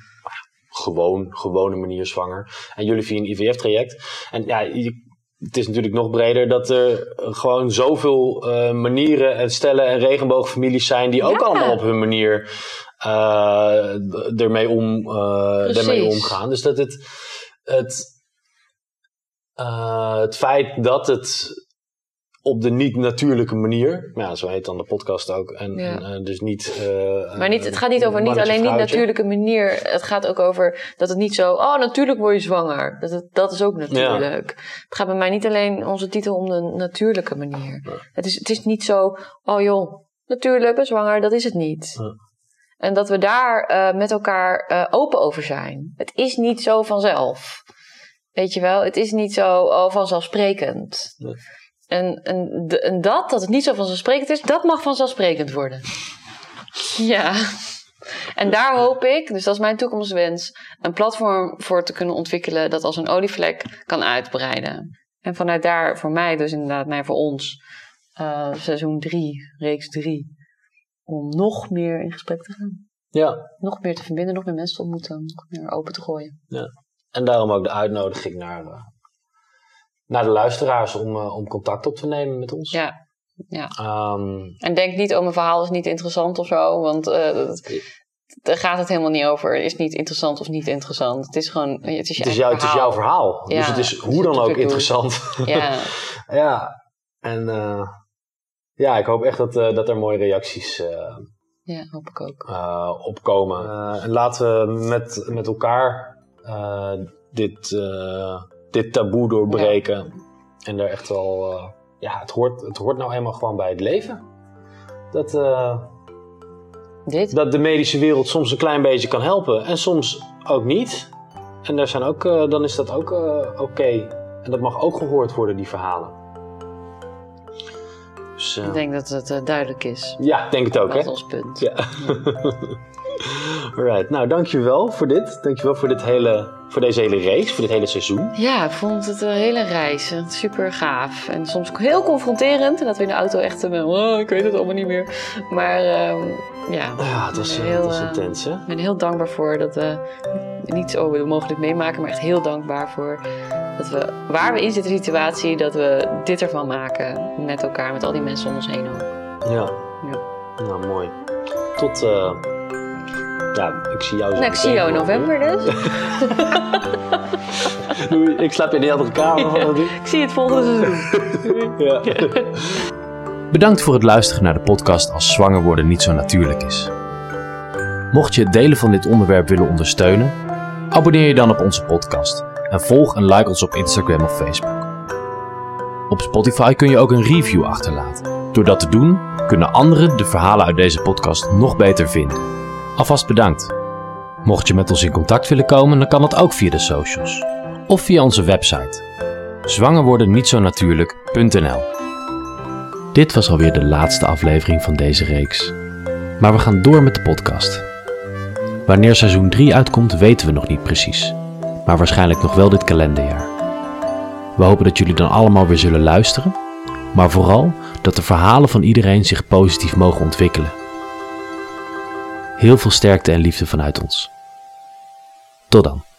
[SPEAKER 3] gewoon, gewone manier zwanger. En jullie via een IVF-traject. En ja, je, het is natuurlijk nog breder dat er gewoon zoveel uh, manieren en stellen en regenboogfamilies zijn die ook
[SPEAKER 2] Ja.
[SPEAKER 3] allemaal op hun manier uh, ermee, om, uh, ermee omgaan. Dus dat het, het, het feit dat het op de niet-natuurlijke manier. Ja, zo heet dan de podcast ook. En,
[SPEAKER 2] Ja.
[SPEAKER 3] en, eh, dus niet... eh,
[SPEAKER 2] Maar niet, het gaat niet over niet alleen niet
[SPEAKER 3] vrouwtje.
[SPEAKER 2] natuurlijke manier. Het gaat ook over dat het niet zo. Oh, natuurlijk word je zwanger. Dat, het, dat is ook natuurlijk. Het gaat bij mij niet alleen onze titel om de natuurlijke manier. Het, is, het is niet zo. Oh joh, natuurlijk ben zwanger. Dat is het niet. En dat we daar eh, met elkaar open over zijn. Het is niet zo vanzelf. Weet je wel, het is niet zo oh, vanzelfsprekend.
[SPEAKER 3] Nee.
[SPEAKER 2] En, en, dat, dat het niet zo vanzelfsprekend is, dat mag vanzelfsprekend worden. Ja. En daar hoop ik, dus dat is mijn toekomstwens, een platform voor te kunnen ontwikkelen dat als een olievlek kan uitbreiden. En vanuit daar voor mij, dus inderdaad, nee, voor ons, eh, seizoen 3, reeks 3, om nog meer in gesprek te gaan.
[SPEAKER 3] Ja,
[SPEAKER 2] Nog meer te verbinden, nog meer mensen te ontmoeten, nog meer open te gooien.
[SPEAKER 3] en daarom ook de uitnodiging naar, eh, naar de luisteraars om, eh, om contact op te nemen met ons.
[SPEAKER 2] Ja.
[SPEAKER 3] Ehm,
[SPEAKER 2] En denk niet, oh, mijn verhaal is niet interessant of zo, want eh, dat- daar gaat het helemaal niet over. Is niet interessant of niet interessant. Het is gewoon, het is je
[SPEAKER 3] het, is
[SPEAKER 2] eigen
[SPEAKER 3] jou, het is jouw verhaal.
[SPEAKER 2] Ja,
[SPEAKER 3] dus het is hoe dan ook interessant.
[SPEAKER 2] Ja,
[SPEAKER 3] ja, en eh, ja, ik hoop echt dat, eh, dat er mooie reacties eh,
[SPEAKER 2] ja, hoop ik ook.
[SPEAKER 3] eh, opkomen. Eh, en laten we met, met elkaar eh, dit, eh, dit taboe doorbreken. En daar echt wel, eh, ja, het hoort, het hoort nou eenmaal gewoon bij het leven. Dat, eh,
[SPEAKER 2] Dit?
[SPEAKER 3] dat de medische wereld soms een klein beetje kan helpen en soms ook niet. En daar zijn ook, eh, dan is dat ook oké. En dat mag ook gehoord worden, die verhalen. Dus,
[SPEAKER 2] Ik denk dat het duidelijk is.
[SPEAKER 3] ja, ik denk het ook,
[SPEAKER 2] Dat is ons punt.
[SPEAKER 3] Ja. Alright, nou dankjewel voor dit. Dankjewel voor, dit hele, voor deze hele race, voor dit hele seizoen.
[SPEAKER 2] Ja, ik vond het een hele reis. Super gaaf. En soms ook heel confronterend. En dat we in de auto echt eh, oh, ik weet het allemaal niet meer. Maar ehm, ja,
[SPEAKER 3] Ja, het was, eh,
[SPEAKER 2] heel,
[SPEAKER 3] het was
[SPEAKER 2] eh,
[SPEAKER 3] intens?
[SPEAKER 2] Ik ben heel dankbaar voor dat we niet zo mogelijk meemaken, maar echt heel dankbaar voor dat we, waar we in zitten, situatie, dat we dit ervan maken met elkaar, met al die mensen om ons heen ook.
[SPEAKER 3] Ja.
[SPEAKER 2] Ja.
[SPEAKER 3] Nou, mooi. Tot, ja, ik zie jou zo
[SPEAKER 2] Nou, ik zie jou in november dus.
[SPEAKER 3] Doei, ik slaap in die andere kamer.
[SPEAKER 2] Ja.
[SPEAKER 3] van die.
[SPEAKER 2] Ik zie het volgende seizoen.
[SPEAKER 3] Ja.
[SPEAKER 1] Bedankt voor het luisteren naar de podcast Als zwanger worden niet zo natuurlijk is. Mocht je het delen van dit onderwerp willen ondersteunen, abonneer je dan op onze podcast en volg en like ons op Instagram of Facebook. Op Spotify kun je ook een review achterlaten. Door dat te doen, kunnen anderen de verhalen uit deze podcast nog beter vinden. Alvast bedankt. Mocht je met ons in contact willen komen, dan kan dat ook via de socials of via onze website zwangerwordennietzonatuurlijk.nl dit was alweer de laatste aflevering van deze reeks. Maar we gaan door met de podcast. Wanneer seizoen 3 uitkomt, weten we nog niet precies. Maar waarschijnlijk nog wel dit kalenderjaar. We hopen dat jullie dan allemaal weer zullen luisteren. Maar vooral dat de verhalen van iedereen zich positief mogen ontwikkelen. Heel veel sterkte en liefde vanuit ons. Tot dan.